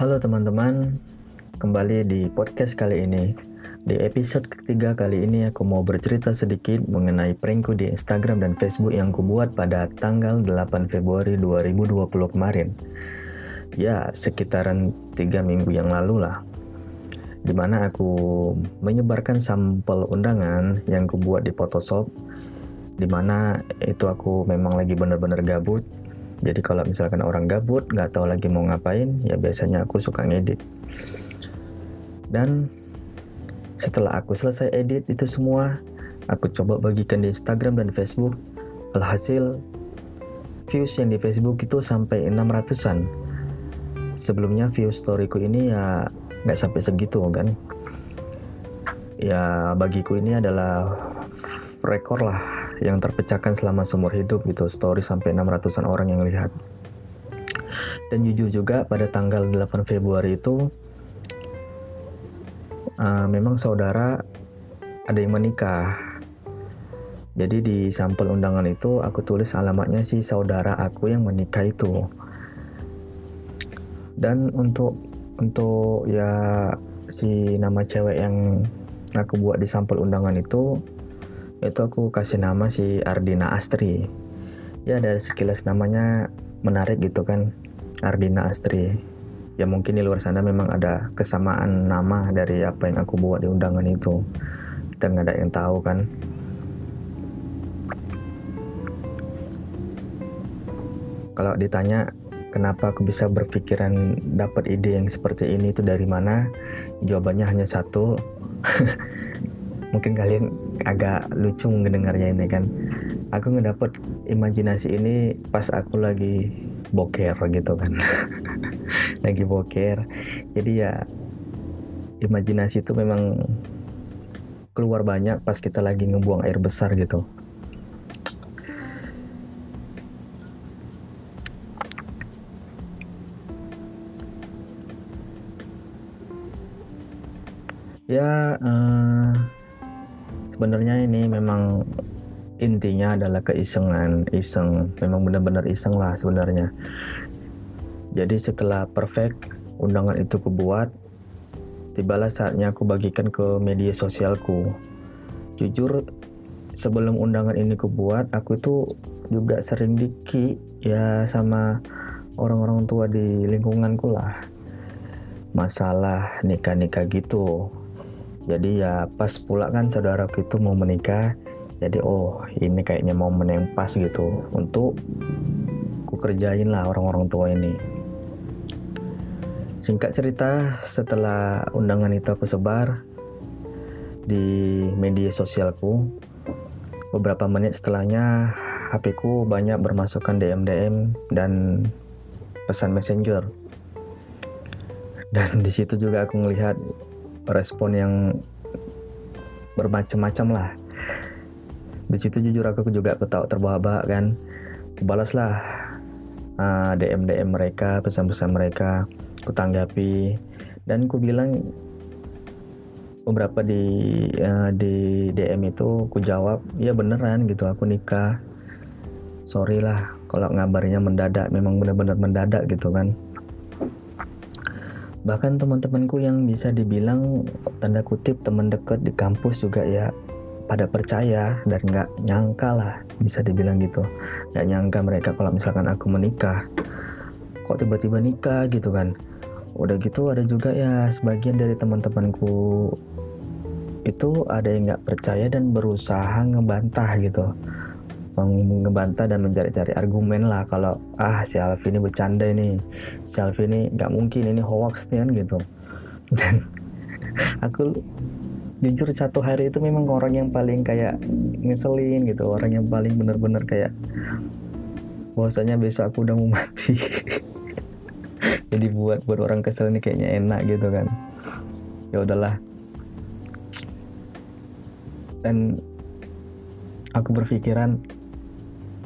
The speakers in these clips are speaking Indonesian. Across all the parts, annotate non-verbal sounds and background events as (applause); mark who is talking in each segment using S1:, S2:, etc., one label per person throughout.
S1: Halo teman-teman, kembali di podcast kali ini. Di episode ketiga kali ini aku mau bercerita sedikit mengenai prankku di Instagram dan Facebook yang kubuat pada tanggal 8 Februari 2020 kemarin. Ya, sekitaran 3 minggu yang lalu lah. Di mana aku menyebarkan sampel undangan yang kubuat di Photoshop di mana itu aku memang lagi bener-bener gabut jadi kalau misalkan orang gabut nggak tahu lagi mau ngapain ya biasanya aku suka ngedit. Dan setelah aku selesai edit itu semua aku coba bagikan di Instagram dan Facebook. Alhasil views yang di Facebook itu sampai 600an sebelumnya view storyku ini ya nggak sampai segitu kan? Ya bagiku ini adalah rekor lah yang terpecahkan selama seumur hidup gitu story sampai 600an orang yang lihat. Dan jujur juga pada tanggal 8 Februari itu uh, memang saudara ada yang menikah. Jadi di sampel undangan itu aku tulis alamatnya si saudara aku yang menikah itu. Dan untuk untuk ya si nama cewek yang aku buat di sampel undangan itu itu aku kasih nama si Ardina Astri. Ya dari sekilas namanya menarik gitu kan Ardina Astri. Ya mungkin di luar sana memang ada kesamaan nama dari apa yang aku buat di undangan itu. Kita nggak ada yang tahu kan. Kalau ditanya kenapa aku bisa berpikiran dapat ide yang seperti ini itu dari mana? Jawabannya hanya satu. (laughs) Mungkin kalian agak lucu mendengarnya ini kan. Aku ngedapet imajinasi ini pas aku lagi boker gitu kan. (laughs) Lagi boker. Jadi ya imajinasi itu memang keluar banyak pas kita lagi ngebuang air besar gitu. Ya uh, sebenarnya ini memang intinya adalah keisengan iseng. Memang benar-benar iseng lah sebenarnya. Jadi setelah perfect undangan itu kubuat tibalah saatnya aku bagikan ke media sosialku. Jujur sebelum undangan ini kubuat aku itu juga sering diki ya sama orang-orang tua di lingkunganku lah. Masalah nikah-nikah gitu jadi ya pas pula kan saudaraku itu mau menikah. Jadi oh ini kayaknya momen yang pas gitu untuk ku kerjain lah orang-orang tua ini. Singkat cerita setelah undangan itu aku sebar di media sosialku beberapa menit setelahnya HP ku banyak bermasukkan DM DM dan pesan messenger. Dan di situ juga aku melihat respon yang bermacam-macam lah. Di situ jujur aku juga ketawa terbahak-bahak kan. Balaslah ah, DM DM mereka pesan-pesan mereka ku tanggapi. Dan ku bilang beberapa di uh, di DM itu ku jawab ya beneran gitu. Aku nikah. Sorry lah kalau ngabarnya mendadak memang benar-benar mendadak gitu kan bahkan teman-temanku yang bisa dibilang tanda kutip teman dekat di kampus juga ya pada percaya dan nggak nyangka lah bisa dibilang gitu. Nggak nyangka mereka kalau misalkan aku menikah. Kok tiba-tiba nikah gitu kan? Udah gitu ada juga ya sebagian dari teman-temanku itu ada yang nggak percaya dan berusaha ngebantah gitu ngebantah dan mencari-cari argumen lah kalau ah si Alfi ini bercanda ini. Si Alfi ini nggak mungkin ini hoax nih kan gitu. Dan (laughs) aku jujur satu hari itu memang orang yang paling kayak ngeselin gitu orang yang paling bener-bener kayak bahwasanya besok aku udah mau mati. (laughs) Jadi buat buat orang kesel ini kayaknya enak gitu kan. Ya udahlah. Dan aku berpikiran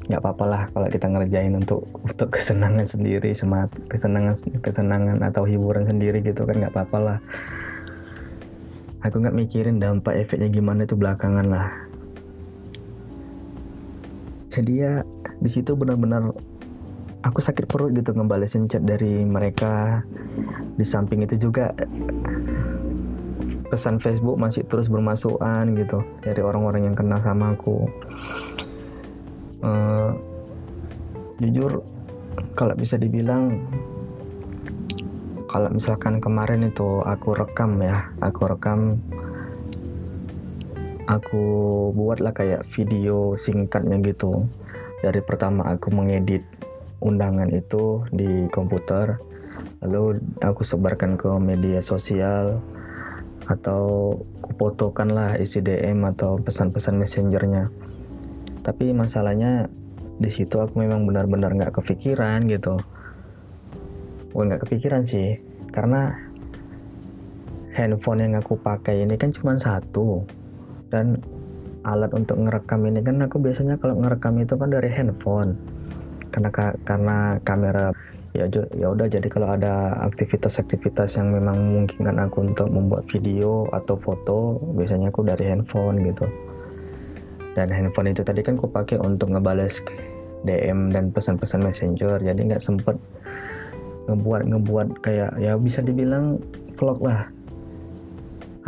S1: nggak apa-apa lah kalau kita ngerjain untuk untuk kesenangan sendiri semangat kesenangan kesenangan atau hiburan sendiri gitu kan nggak apa-apa lah. Aku nggak mikirin dampak efeknya gimana itu belakangan lah. Jadi ya di situ benar-benar aku sakit perut gitu ngebalesin chat dari mereka. Di samping itu juga pesan Facebook masih terus bermasukan gitu dari orang-orang yang kenal sama aku uh, jujur kalau bisa dibilang kalau misalkan kemarin itu aku rekam ya aku rekam aku buatlah kayak video singkatnya gitu. Dari pertama aku mengedit undangan itu di komputer lalu aku sebarkan ke media sosial atau kupotokan lah isi DM atau pesan-pesan messengernya tapi masalahnya di situ aku memang benar-benar nggak kepikiran gitu. Bukan nggak kepikiran sih karena handphone yang aku pakai ini kan cuma satu. Dan alat untuk ngerekam ini kan aku biasanya kalau ngerekam itu kan dari handphone. Karena karena kamera ya ya udah jadi kalau ada aktivitas-aktivitas yang memang memungkinkan aku untuk membuat video atau foto biasanya aku dari handphone gitu dan handphone itu tadi kan aku pakai untuk ngebales DM dan pesan-pesan messenger. Jadi nggak sempet ngebuat ngebuat kayak ya bisa dibilang vlog lah.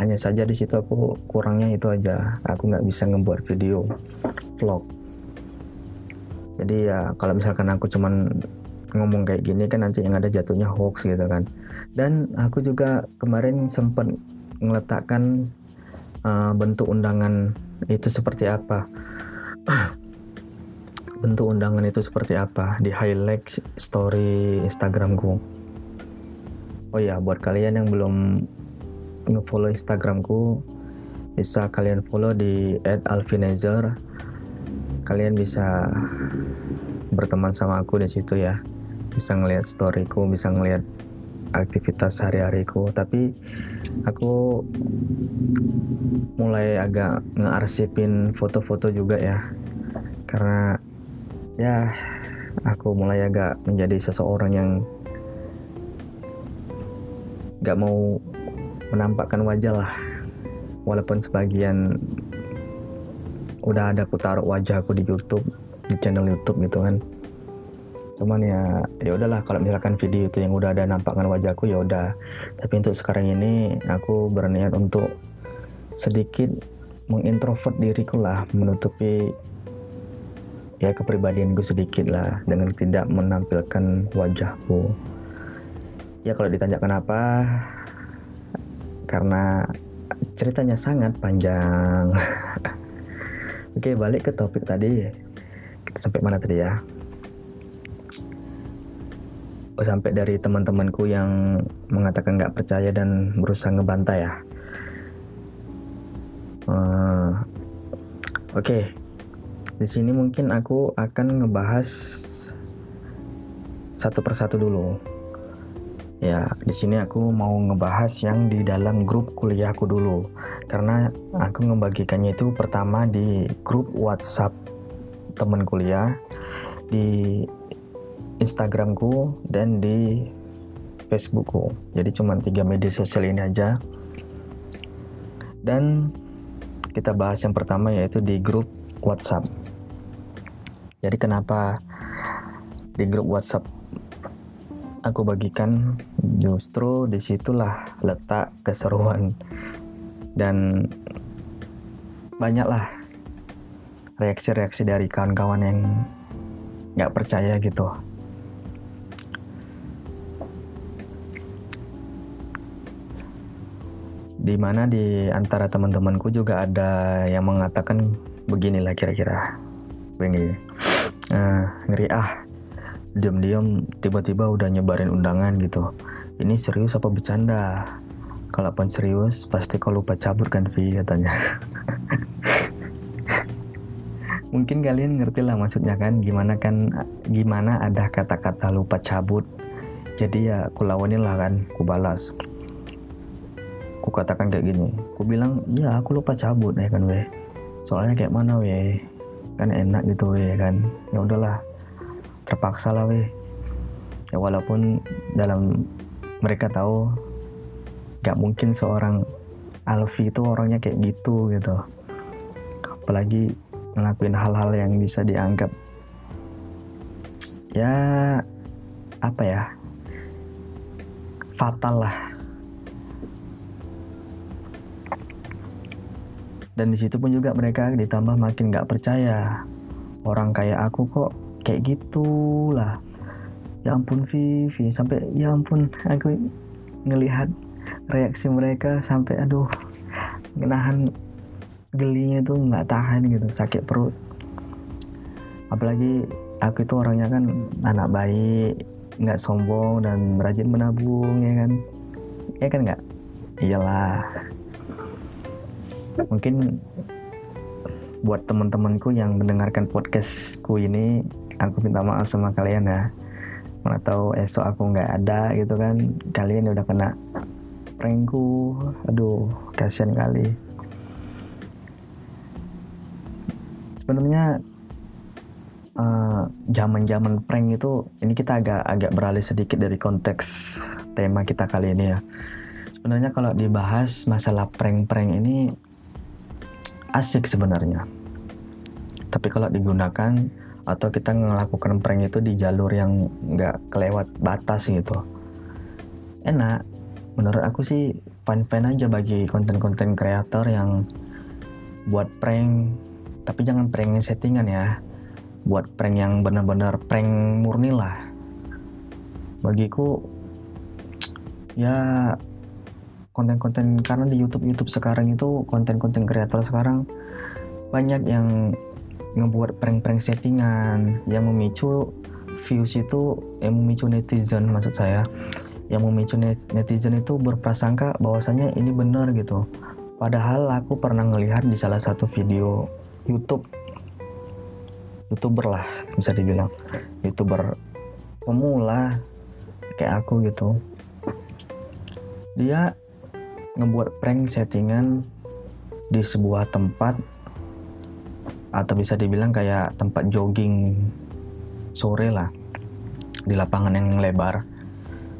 S1: Hanya saja di situ aku kurangnya itu aja. Aku nggak bisa ngebuat video vlog. Jadi ya kalau misalkan aku cuman ngomong kayak gini kan nanti yang ada jatuhnya hoax gitu kan. Dan aku juga kemarin sempat meletakkan uh, bentuk undangan itu seperti apa? (clears throat) Bentuk undangan itu seperti apa? Di highlight story Instagramku oh ya buat kalian yang belum nge-follow Instagramku bisa kalian follow di @alvinazer. Kalian bisa berteman sama aku di situ ya. Bisa ngelihat storyku bisa ngelihat aktivitas hari-hariku tapi aku mulai agak ngearsipin foto-foto juga ya. Karena ya aku mulai agak menjadi seseorang yang gak mau menampakkan wajah lah. Walaupun sebagian udah ada aku taruh wajah aku di YouTube di channel YouTube gitu kan. Cuman ya ya udahlah kalau misalkan video itu yang udah ada nampakkan wajahku ya udah. Tapi untuk sekarang ini aku berniat untuk sedikit mengintrovert diriku lah menutupi ya kepribadian gue sedikit lah dengan tidak menampilkan wajahku ya kalau ditanya kenapa karena ceritanya sangat panjang. (laughs) Oke, balik ke topik tadi. Kita sampai mana tadi ya? Oh, sampai dari teman-temanku yang mengatakan nggak percaya dan berusaha ngebantai ya. Uh, Oke, okay. di sini mungkin aku akan ngebahas satu persatu dulu Ya, di sini aku mau ngebahas yang di dalam grup kuliahku dulu. Karena aku membagikannya itu pertama di grup WhatsApp teman kuliah, di Instagramku dan di Facebookku. Jadi cuma tiga media sosial ini aja. Dan kita bahas yang pertama yaitu di grup WhatsApp. Jadi kenapa di grup WhatsApp aku bagikan justru di situlah letak keseruan dan banyaklah reaksi-reaksi dari kawan-kawan yang nggak percaya gitu di mana di antara teman-temanku juga ada yang mengatakan beginilah kira-kira. Begini uh, ngeri ah diam-diam tiba-tiba udah nyebarin undangan gitu. Ini serius apa bercanda? Kalau pun serius pasti kau lupa cabut kan Vi katanya. (laughs) Mungkin kalian ngerti lah maksudnya kan gimana kan gimana ada kata-kata lupa cabut. Jadi ya aku lawanin lah kan aku balas aku katakan kayak gini aku bilang iya aku lupa cabut ya kan weh. Soalnya kayak mana weh? Kan enak gitu weh kan? Ya udahlah terpaksa lah weh. Ya walaupun dalam mereka tahu gak mungkin seorang Alfi itu orangnya kayak gitu gitu. Apalagi ngelakuin hal-hal yang bisa dianggap ya apa ya fatal lah dan di situ pun juga mereka ditambah makin nggak percaya. Orang kayak aku kok kayak gitulah. Ya ampun Vivi. Sampai ya ampun aku ngelihat reaksi mereka sampai aduh menahan gelinya tuh nggak tahan gitu sakit perut. Apalagi aku itu orangnya kan anak baik nggak sombong dan rajin menabung ya kan? Ya kan nggak? Iyalah mungkin buat teman-temanku yang mendengarkan podcastku ini aku minta maaf sama kalian ya. Mana tahu esok aku nggak ada gitu kan. Kalian udah kena prankku. Aduh kasihan kali. Sebenarnya uh, zaman-zaman prank itu ini kita agak agak beralih sedikit dari konteks tema kita kali ini ya. Sebenarnya kalau dibahas masalah prank-prank ini asik sebenarnya. Tapi kalau digunakan atau kita melakukan prank itu di jalur yang nggak kelewat batas gitu, enak. Menurut aku sih fine-fine aja bagi konten-konten kreator yang buat prank, tapi jangan prank settingan ya. Buat prank yang benar-benar prank murni lah. Bagiku ya konten-konten karena di YouTube YouTube sekarang itu konten-konten kreator sekarang banyak yang ngebuat prank-prank settingan yang memicu views itu yang memicu netizen maksud saya. Yang memicu netizen itu berprasangka bahwasanya ini benar gitu. Padahal aku pernah ngelihat di salah satu video YouTube youtuber lah bisa dibilang. Youtuber pemula kayak aku gitu. Dia ngebuat prank settingan di sebuah tempat atau bisa dibilang kayak tempat jogging sore lah di lapangan yang lebar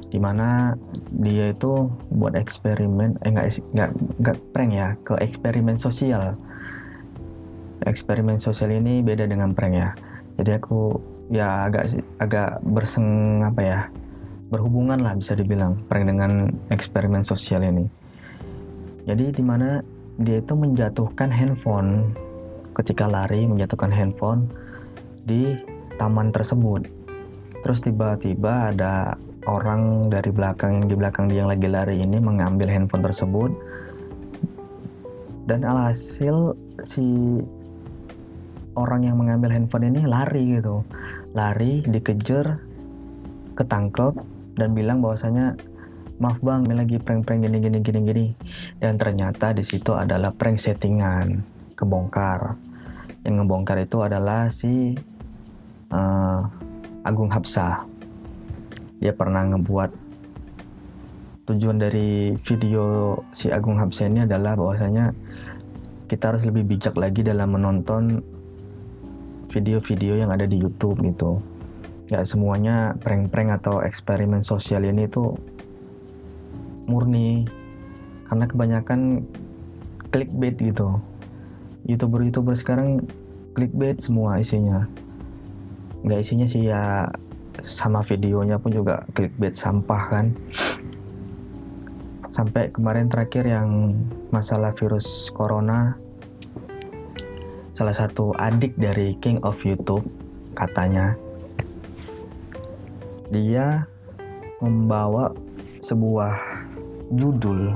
S1: di mana dia itu buat eksperimen eh nggak nggak nggak prank ya ke eksperimen sosial. Eksperimen sosial ini beda dengan prank ya. Jadi aku ya agak agak berseng apa ya berhubungan lah bisa dibilang prank dengan eksperimen sosial ini jadi di mana dia itu menjatuhkan handphone. Ketika lari menjatuhkan handphone di taman tersebut. Terus tiba-tiba ada orang dari belakang yang di belakang dia yang lagi lari ini mengambil handphone tersebut. Dan alhasil si orang yang mengambil handphone ini lari gitu. Lari dikejar ketangkep dan bilang bahwasanya maaf bang ini lagi prank-prank gini gini gini gini. Dan ternyata di situ adalah prank settingan kebongkar. Yang ngebongkar itu adalah si uh, Agung Hapsah dia pernah ngebuat tujuan dari video si Agung Hapsah ini adalah bahwasanya kita harus lebih bijak lagi dalam menonton video-video yang ada di YouTube gitu. Gak semuanya prank-prank atau eksperimen sosial ini tuh murni. Karena kebanyakan clickbait gitu. Youtuber-youtuber sekarang clickbait semua isinya. Nggak isinya sih ya sama videonya pun juga clickbait sampah kan. Sampai kemarin terakhir yang masalah virus corona salah satu adik dari King of YouTube katanya dia membawa sebuah judul.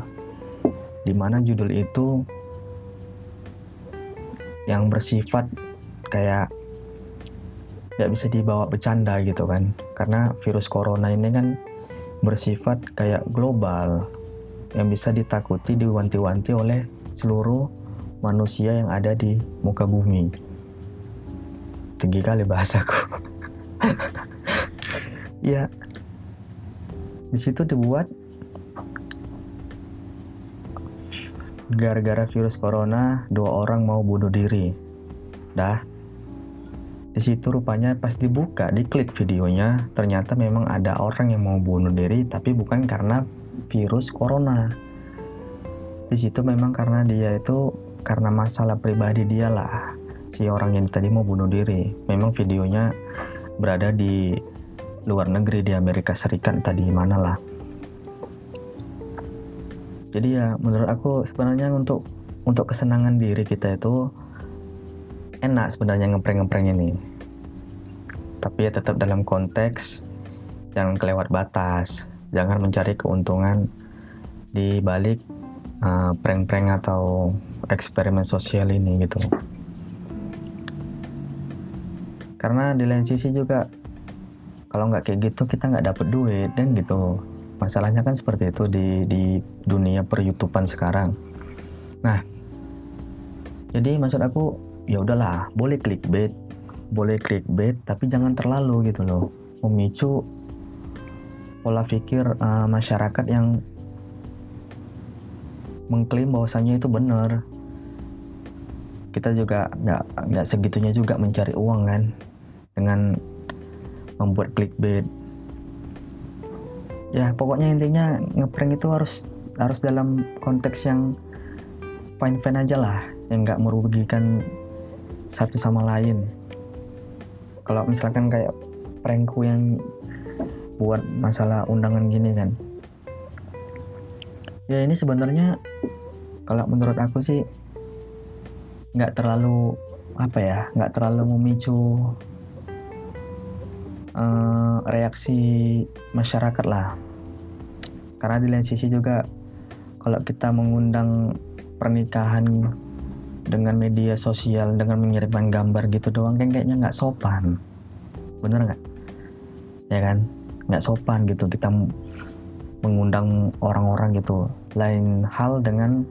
S1: Di mana judul itu yang bersifat kayak nggak bisa dibawa bercanda gitu kan. Karena virus corona ini kan bersifat kayak global yang bisa ditakuti diwanti-wanti oleh seluruh manusia yang ada di muka bumi. Tinggi kali bahasaku. (laughs) Ya di situ dibuat gara-gara virus corona dua orang mau bunuh diri. Dah. Di situ rupanya pas dibuka, diklik videonya, ternyata memang ada orang yang mau bunuh diri tapi bukan karena virus corona. Di situ memang karena dia itu karena masalah pribadi dia lah. Si orang yang tadi mau bunuh diri. Memang videonya berada di luar negeri di Amerika Serikat tadi mana lah jadi ya menurut aku sebenarnya untuk untuk kesenangan diri kita itu enak sebenarnya ngeprank-ngeprank ini. Tapi ya tetap dalam konteks jangan kelewat batas. Jangan mencari keuntungan di balik uh, prank-prank atau eksperimen sosial ini gitu. Karena di lain sisi juga kalau nggak kayak gitu kita nggak dapet duit dan gitu masalahnya kan seperti itu di di dunia per YouTubean sekarang. Nah jadi maksud aku ya udahlah boleh clickbait boleh clickbait tapi jangan terlalu gitu loh. Memicu pola pikir uh, masyarakat yang mengklaim bahwasanya itu benar. Kita juga nggak nggak segitunya juga mencari uang kan dengan membuat clickbait ya pokoknya intinya ngeprank itu harus harus dalam konteks yang fine fine aja lah. Yang nggak merugikan satu sama lain. Kalau misalkan kayak prankku yang buat masalah undangan gini kan. Ya ini sebenarnya kalau menurut aku sih nggak terlalu apa ya nggak terlalu memicu uh, reaksi masyarakat lah. Karena di lain sisi juga kalau kita mengundang pernikahan dengan media sosial dengan mengirimkan gambar gitu doang kan kayaknya nggak sopan. Bener nggak? Ya kan? Nggak sopan gitu kita mengundang orang-orang gitu. Lain hal dengan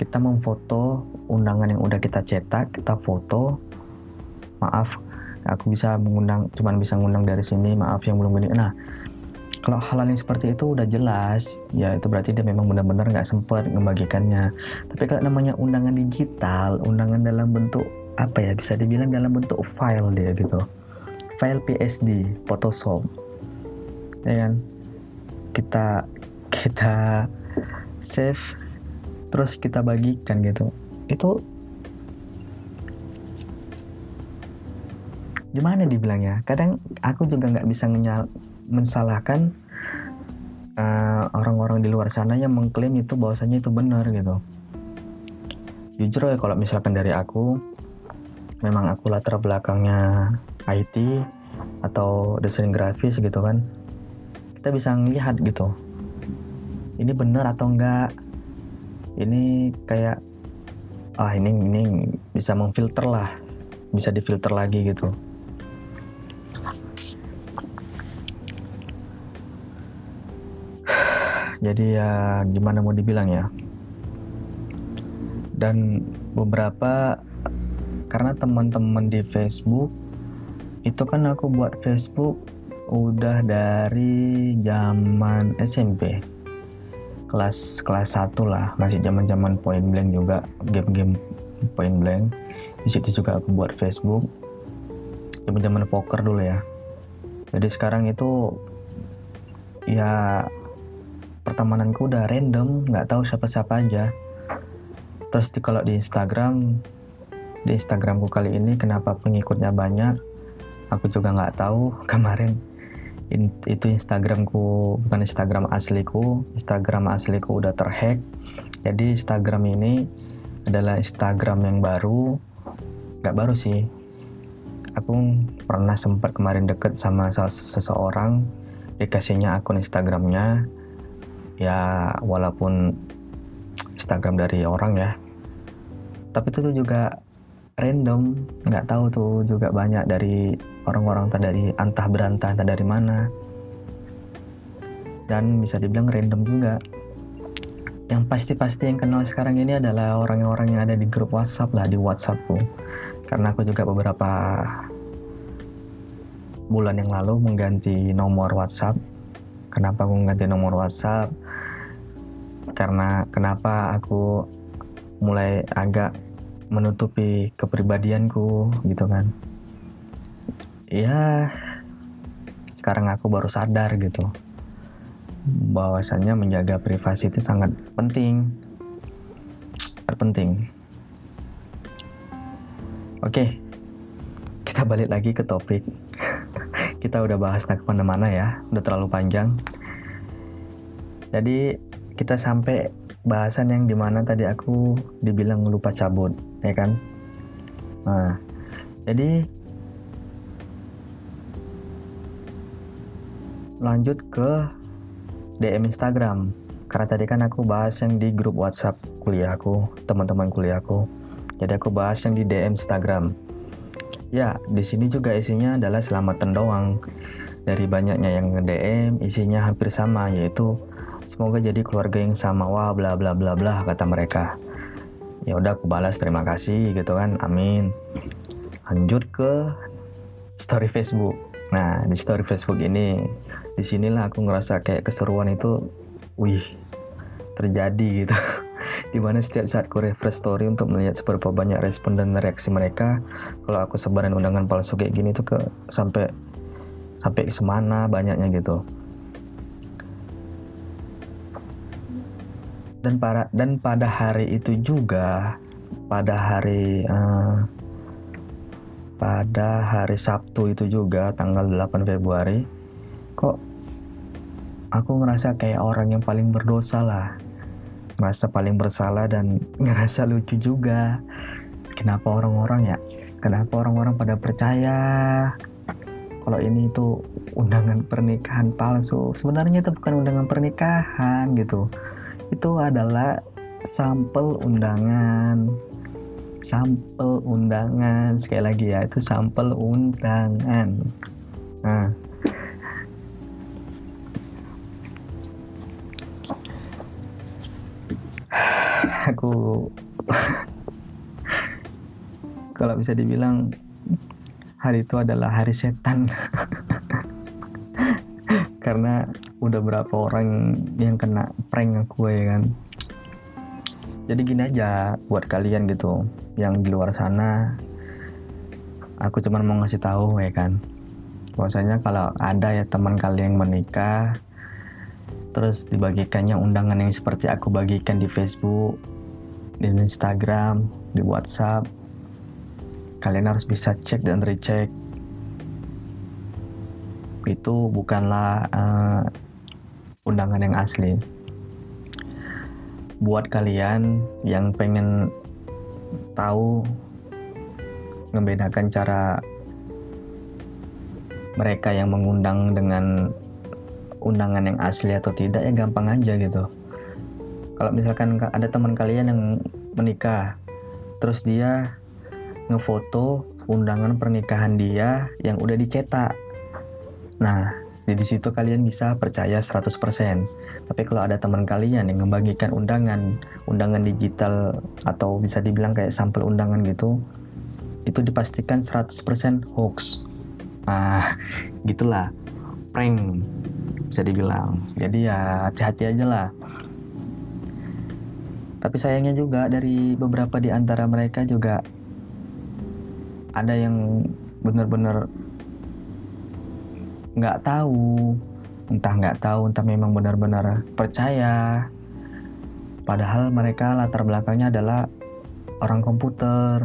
S1: kita memfoto undangan yang udah kita cetak kita foto maaf aku bisa mengundang cuman bisa mengundang dari sini maaf yang belum gini nah kalau hal-hal yang seperti itu udah jelas ya itu berarti dia memang benar-benar nggak sempat membagikannya tapi kalau namanya undangan digital undangan dalam bentuk apa ya bisa dibilang dalam bentuk file dia gitu. File PSD Photoshop. Ya kan? Kita kita save terus kita bagikan gitu. Itu gimana dibilangnya? Kadang aku juga nggak bisa menyal mensalahkan uh, orang-orang di luar sana yang mengklaim itu bahwasanya itu benar gitu. Jujur ya kalau misalkan dari aku memang aku latar belakangnya IT atau desain grafis gitu kan kita bisa melihat gitu ini benar atau enggak ini kayak ah ini ini bisa memfilter lah bisa difilter lagi gitu jadi ya gimana mau dibilang ya? Dan beberapa karena teman-teman di Facebook itu kan aku buat Facebook udah dari zaman SMP kelas kelas 1 lah masih zaman zaman point blank juga game-game point blank. Di situ juga aku buat Facebook. Zaman zaman poker dulu ya. Jadi sekarang itu ya pertemananku udah random nggak tahu siapa-siapa aja. Terus di, kalau di Instagram di Instagramku kali ini kenapa pengikutnya banyak aku juga nggak tahu. (laughs) Kemarin in, itu Instagramku bukan Instagram asliku Instagram asliku udah terhack. Jadi Instagram ini adalah Instagram yang baru nggak baru sih. Aku pernah sempat kemarin deket sama seseorang dikasihnya akun Instagramnya ya walaupun Instagram dari orang ya. Tapi itu tuh juga random nggak tahu tuh juga banyak dari orang-orang tak dari antah berantah entah dari mana. Dan bisa dibilang random juga. Yang pasti-pasti yang kenal sekarang ini adalah orang-orang yang ada di grup WhatsApp lah di WhatsAppku karena aku juga beberapa bulan yang lalu mengganti nomor WhatsApp. Kenapa aku mengganti nomor WhatsApp karena kenapa aku mulai agak menutupi kepribadianku gitu kan. Ya sekarang aku baru sadar gitu bahwasanya menjaga privasi itu sangat penting. Sangat penting oke kita balik lagi ke topik. (laughs) Kita udah bahas nak ke mana-mana ya udah terlalu panjang. Jadi kita sampai bahasan yang di mana tadi aku dibilang lupa cabut ya kan? Nah jadi lanjut ke DM Instagram. Karena tadi kan aku bahas yang di grup WhatsApp kuliahku teman-teman kuliahku jadi aku bahas yang di DM Instagram. Ya, di sini juga isinya adalah selamatan doang. Dari banyaknya yang nge-DM, isinya hampir sama, yaitu semoga jadi keluarga yang sama. Wah, bla bla bla bla kata mereka. Ya udah aku balas terima kasih gitu kan. Amin. Lanjut ke story Facebook. Nah, di story Facebook ini di sinilah aku ngerasa kayak keseruan itu wih terjadi gitu (laughs) di mana setiap saat ku refresh story untuk melihat seberapa banyak respon dan reaksi mereka kalau aku sebarin undangan palsu kayak gini tuh ke sampai sampai semana banyaknya gitu dan para dan pada hari itu juga pada hari uh, pada hari Sabtu itu juga tanggal 8 Februari kok aku ngerasa kayak orang yang paling berdosa lah. Ngerasa paling bersalah dan (laughs) ngerasa lucu juga. Kenapa orang-orang ya? Kenapa orang-orang pada percaya kalau ini itu undangan pernikahan palsu? Sebenarnya itu bukan undangan pernikahan gitu itu adalah sampel undangan. Sampel undangan. Sekali lagi ya itu sampel undangan. Nah. (sighs) Aku (laughs) kalau bisa dibilang hari itu adalah hari setan. (laughs) Karena udah berapa orang yang kena prank aku ya kan jadi gini aja buat kalian gitu yang di luar sana aku cuma mau ngasih tahu ya kan bahwasanya kalau ada ya teman kalian yang menikah terus dibagikannya undangan yang seperti aku bagikan di Facebook di Instagram, di WhatsApp. Kalian harus bisa cek dan recheck. Itu bukanlah uh, undangan yang asli. Buat kalian yang pengen tahu membedakan cara mereka yang mengundang dengan undangan yang asli atau tidak ya gampang aja gitu kalau misalkan ada teman kalian yang menikah terus dia ngefoto undangan pernikahan dia yang udah dicetak nah di situ kalian bisa percaya 100% tapi kalau ada teman kalian yang membagikan undangan undangan digital atau bisa dibilang kayak sampel undangan gitu itu dipastikan 100% hoax. Ah gitulah. Prank bisa dibilang. Jadi ya hati-hati aja lah. Tapi sayangnya juga dari beberapa di antara mereka juga ada yang benar-benar nggak tahu, entah nggak tahu, entah memang benar-benar percaya. Padahal mereka latar belakangnya adalah orang komputer.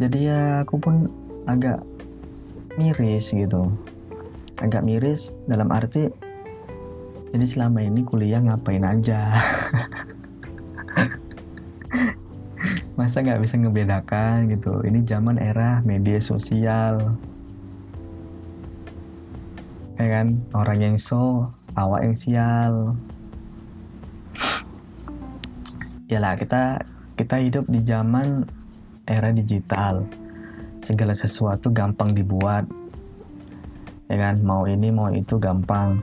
S1: Jadi ya aku pun agak miris gitu. Agak miris dalam arti jadi selama ini kuliah ngapain aja (laughs) masa nggak bisa ngebedakan gitu ini zaman era media sosial ya kan? Orang yang so awak yang sial. Lah kita kita hidup di zaman era digital. Segala sesuatu gampang dibuat. Ya kan? Mau ini mau itu gampang.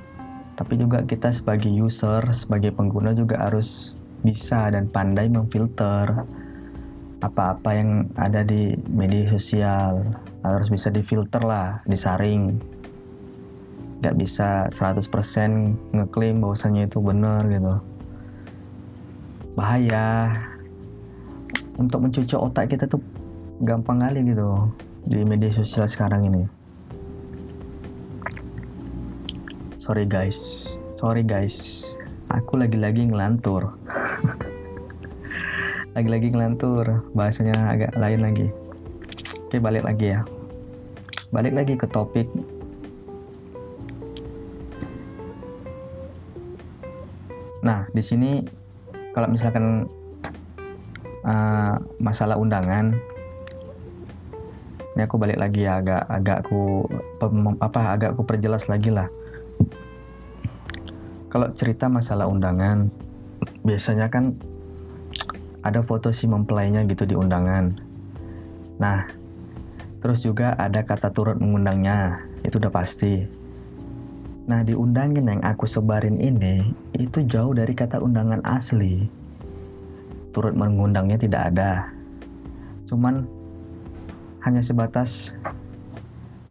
S1: Tapi juga kita sebagai user, sebagai pengguna juga harus bisa dan pandai memfilter apa-apa yang ada di media sosial. Harus bisa difilter lah, disaring. Gak bisa 100% ngeklaim bahwasanya itu benar gitu. Bahaya. Untuk mencuci otak kita tuh gampang kali gitu di media sosial sekarang ini. sorry guys sorry guys aku lagi-lagi ngelantur (laughs) lagi-lagi ngelantur bahasanya agak lain lagi oke balik lagi ya balik lagi ke topik nah di sini kalau misalkan uh, masalah undangan ini aku balik lagi ya agak agak aku apa agak aku perjelas lagi lah. Kalau cerita masalah undangan biasanya kan ada foto si mempelainya gitu di undangan. Nah terus juga ada kata turut mengundangnya itu udah pasti nah di undangan yang aku sebarin ini itu jauh dari kata undangan asli. Turut mengundangnya tidak ada. Cuman hanya sebatas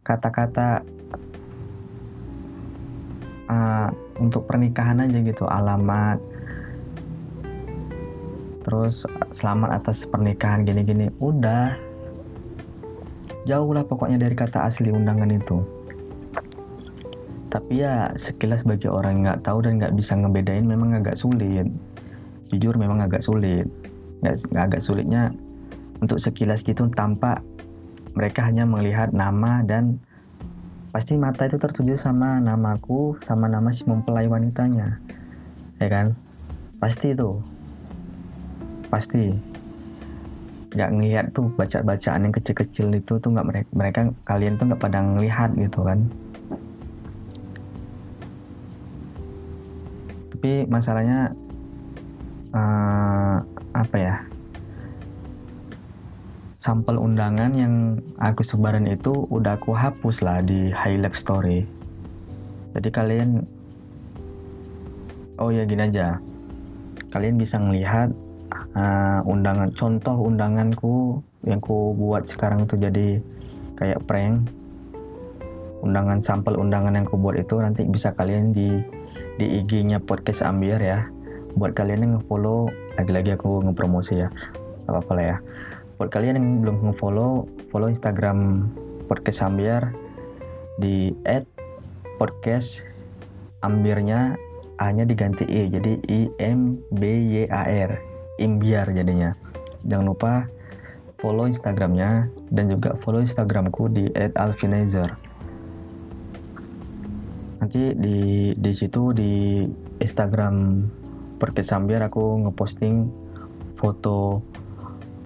S1: kata-kata uh, untuk pernikahan aja gitu alamat. Terus selamat atas pernikahan gini-gini. Udah. Jauh lah pokoknya dari kata asli undangan itu tapi ya sekilas bagi orang yang nggak tahu dan nggak bisa ngebedain memang agak sulit. Jujur memang agak sulit. Nggak agak sulitnya untuk sekilas gitu tampak mereka hanya melihat nama dan pasti mata itu tertuju sama namaku sama nama si mempelai wanitanya. Ya kan? Pasti itu. Pasti. Nggak ngelihat tuh baca bacaan yang kecil-kecil itu tuh nggak mereka mereka kalian tuh nggak pada ngelihat gitu kan tapi masalahnya uh, apa ya? Sampel undangan yang aku sebarin itu udah aku hapus lah di highlight story. Jadi kalian oh ya gini aja. Kalian bisa ngelihat uh, undangan contoh undanganku yang ku buat sekarang tuh jadi kayak prank. Undangan sampel undangan yang ku buat itu nanti bisa kalian di di IG-nya podcast Ambiar ya. Buat kalian yang nge-follow lagi-lagi aku ngepromosi ya. Apa apa lah ya. Buat kalian yang belum nge-follow follow Instagram podcast Ambiar di @podcast ambirnya A-nya diganti E jadi I M B Y A R imbiar jadinya. Jangan lupa follow instagramnya dan juga follow instagramku di @alvinizer nanti di di situ di instagram perkesambiar aku ngeposting foto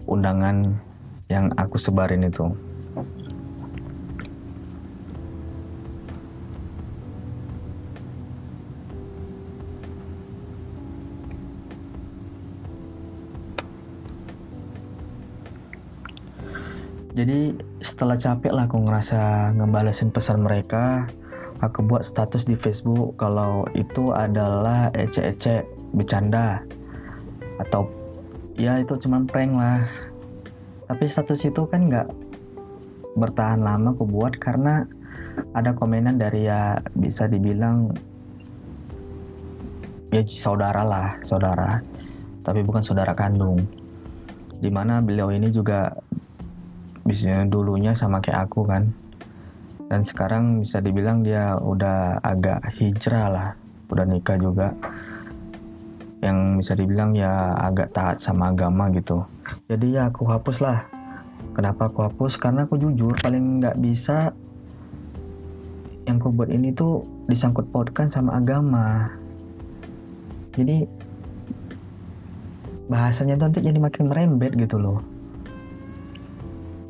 S1: undangan yang aku sebarin itu. Jadi setelah capek lah aku ngerasa ngebalesin pesan mereka aku buat status di Facebook kalau itu adalah ece-ece bercanda. Atau ya itu cuma prank lah. Tapi status itu kan nggak bertahan lama aku buat karena ada komenan dari ya bisa dibilang ya saudara lah saudara. Tapi bukan saudara kandung. Di mana beliau ini juga bisnisnya dulunya sama kayak aku kan dan sekarang bisa dibilang dia udah agak hijrah lah. Udah nikah juga. Yang bisa dibilang ya agak taat sama agama gitu. Jadi ya aku hapus lah. Kenapa aku hapus? Karena aku jujur paling nggak bisa yang aku buat ini tuh disangkut pautkan sama agama. Jadi bahasanya tuh nanti jadi makin merembet gitu loh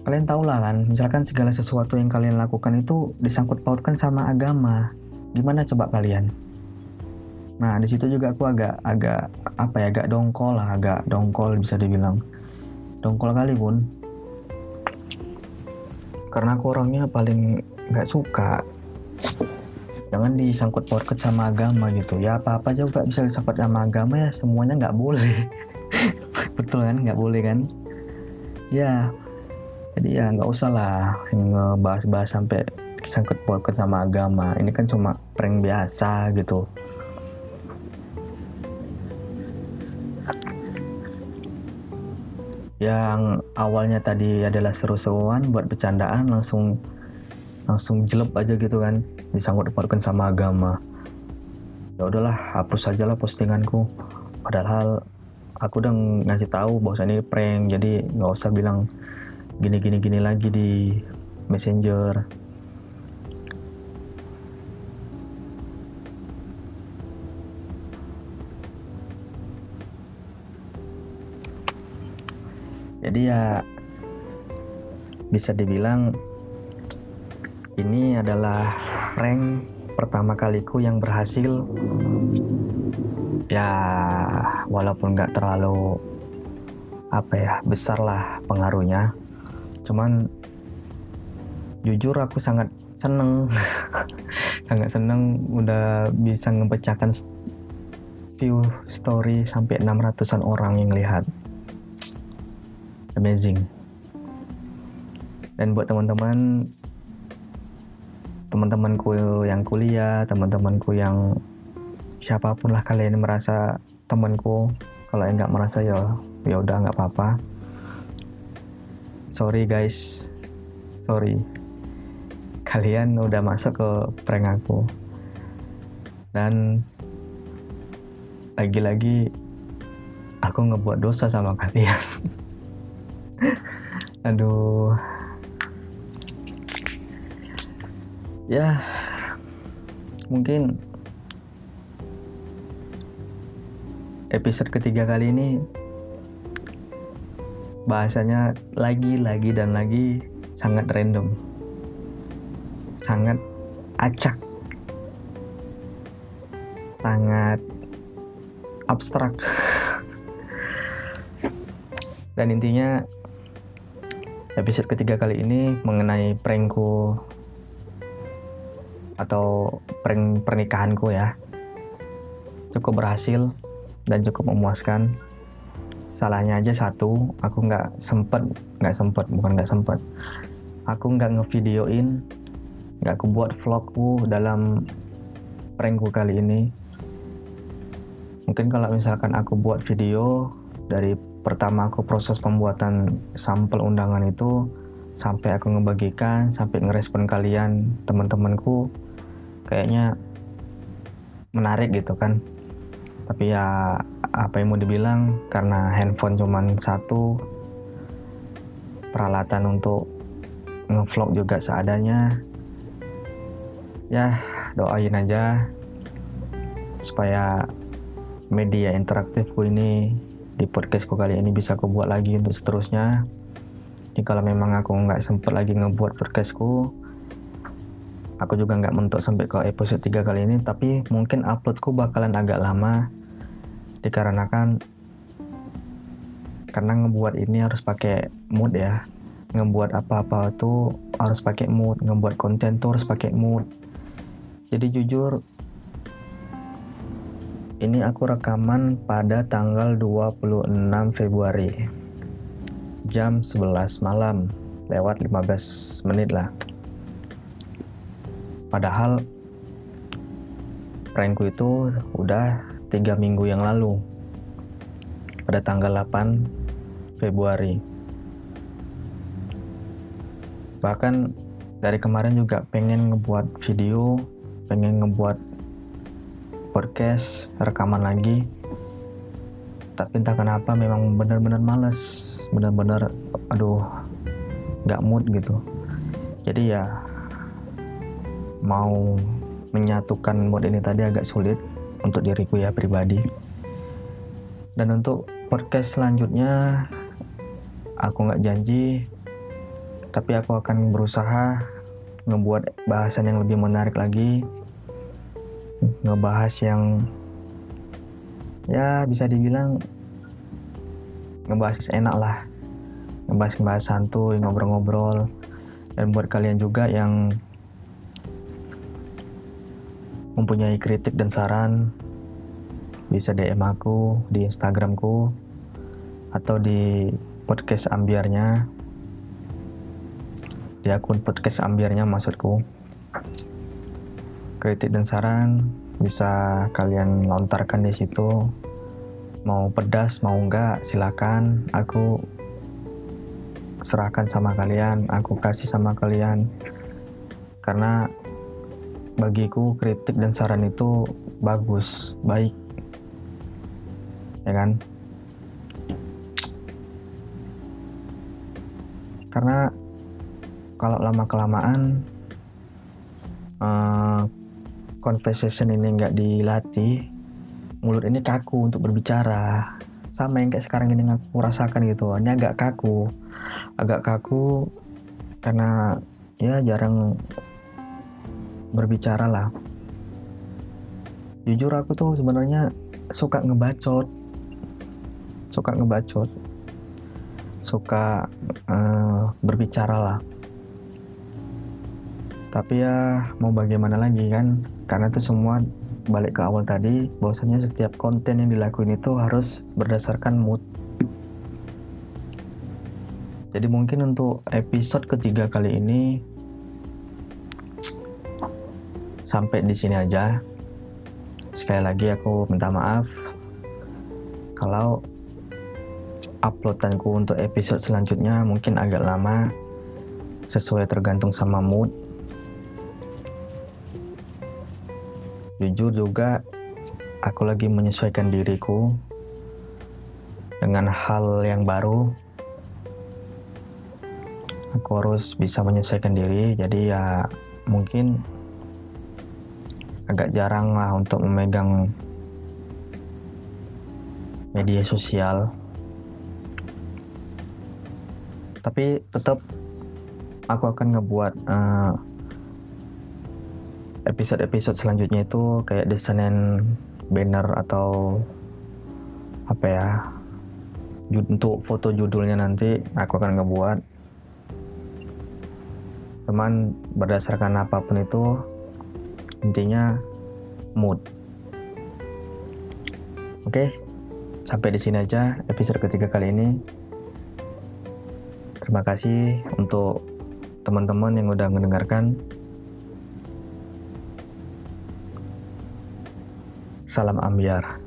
S1: kalian tahu lah kan, misalkan segala sesuatu yang kalian lakukan itu disangkut pautkan sama agama. Gimana coba kalian? Nah, di situ juga aku agak agak apa ya, agak dongkol lah, agak dongkol bisa dibilang. Dongkol kali pun. Karena aku orangnya paling nggak suka jangan disangkut pautkan sama agama gitu ya apa apa juga bisa disangkut sama agama ya semuanya nggak boleh (laughs) betul kan nggak boleh kan ya jadi ya nggak usah lah ngebahas-bahas sampai sangkut pautkan sama agama. Ini kan cuma prank biasa gitu. Yang awalnya tadi adalah seru-seruan buat bercandaan langsung langsung jelek aja gitu kan. Disangkut pautkan sama agama. Ya udahlah hapus aja lah postinganku. Padahal aku udah ngasih tahu bahwa ini prank jadi nggak usah bilang gini gini gini lagi di messenger. Jadi ya bisa dibilang ini adalah rank pertama kaliku yang berhasil. Ya walaupun nggak terlalu apa ya besar lah pengaruhnya cuman jujur aku sangat seneng. (laughs) Sangat seneng udah bisa ngepecahkan view story sampai 600an orang yang lihat. Amazing. Dan buat teman-teman teman-temanku yang kuliah teman-temanku yang siapa pun lah kalian merasa temanku. Kalau enggak merasa ya ya udah nggak apa-apa sorry guys. Sorry. Kalian udah masuk ke prank aku. Dan lagi-lagi aku ngebuat dosa sama kalian. (laughs) Aduh. Ya mungkin episode ketiga kali ini bahasanya lagi lagi dan lagi sangat random. Sangat acak. Sangat abstrak. (laughs) Dan intinya episode ketiga kali ini mengenai prankku atau prank pernikahanku ya. Cukup berhasil dan cukup memuaskan salahnya aja satu aku nggak sempet nggak sempet bukan nggak sempet. Aku nggak ngevideoin nggak aku buat vlogku dalam prankku kali ini. Mungkin kalau misalkan aku buat video dari pertama aku proses pembuatan sampel undangan itu sampai aku ngebagikan sampai ngerespon kalian teman-temanku kayaknya menarik gitu kan. Tapi ya apa yang mau dibilang karena handphone cuman satu peralatan untuk ngevlog juga seadanya. Ya doain aja supaya media interaktifku ini di podcastku kali ini bisa aku buat lagi untuk seterusnya. Jadi kalau memang aku nggak sempet lagi ngebuat podcastku aku juga nggak mentok sampai ke episode 3 kali ini tapi mungkin uploadku bakalan agak lama dikarenakan karena ngebuat ini harus pakai mood ya. Ngebuat apa-apa tuh harus pakai mood ngebuat konten tuh harus pakai mood. Jadi jujur ini aku rekaman pada tanggal 26 Februari jam 11 malam lewat 15 menit lah. Padahal prankku itu udah tiga minggu yang lalu pada tanggal 8 Februari. Bahkan dari kemarin juga pengen ngebuat video pengen ngebuat podcast rekaman lagi. Tapi entah kenapa memang benar-benar males benar-benar aduh nggak mood gitu. Jadi ya mau menyatukan mood ini tadi agak sulit untuk diriku ya pribadi. Dan untuk podcast selanjutnya aku nggak janji tapi aku akan berusaha ngebuat bahasan yang lebih menarik lagi. Ngebahas yang ya bisa dibilang ngebahas enak lah. Ngebahas ngebahas santuy ngobrol-ngobrol. Dan buat kalian juga yang mempunyai kritik dan saran bisa DM aku di Instagramku atau di podcast ambiarnya. Di akun podcast ambiarnya maksudku. Kritik dan saran bisa kalian lontarkan di situ. Mau pedas mau enggak silakan. Aku serahkan sama kalian aku kasih sama kalian. Karena bagiku kritik dan saran itu bagus baik. Ya kan? Karena kalau lama kelamaan uh, conversation ini nggak dilatih, mulut ini kaku untuk berbicara. sama yang kayak sekarang ini aku rasakan gitu ini agak kaku. Agak kaku karena ya jarang berbicara lah jujur aku tuh sebenarnya suka ngebacot. Suka ngebacot. Suka uh, berbicara lah tapi ya mau bagaimana lagi kan? Karena itu semua balik ke awal tadi bahwasanya setiap konten yang dilakuin itu harus berdasarkan mood. Jadi mungkin untuk episode ketiga kali ini sampai di sini aja sekali lagi aku minta maaf kalau uploadanku untuk episode selanjutnya mungkin agak lama sesuai tergantung sama mood Jujur juga aku lagi menyesuaikan diriku dengan hal yang baru. Aku harus bisa menyesuaikan diri, jadi ya mungkin agak jarang lah untuk memegang media sosial. Tapi tetap aku akan ngebuat uh, episode-episode selanjutnya itu kayak desain banner atau apa ya untuk foto judulnya nanti aku akan ngebuat cuman berdasarkan apa pun itu intinya mood. Oke sampai di sini aja episode ketiga kali ini. Terima kasih untuk teman-teman yang udah mendengarkan. Salam ambiar.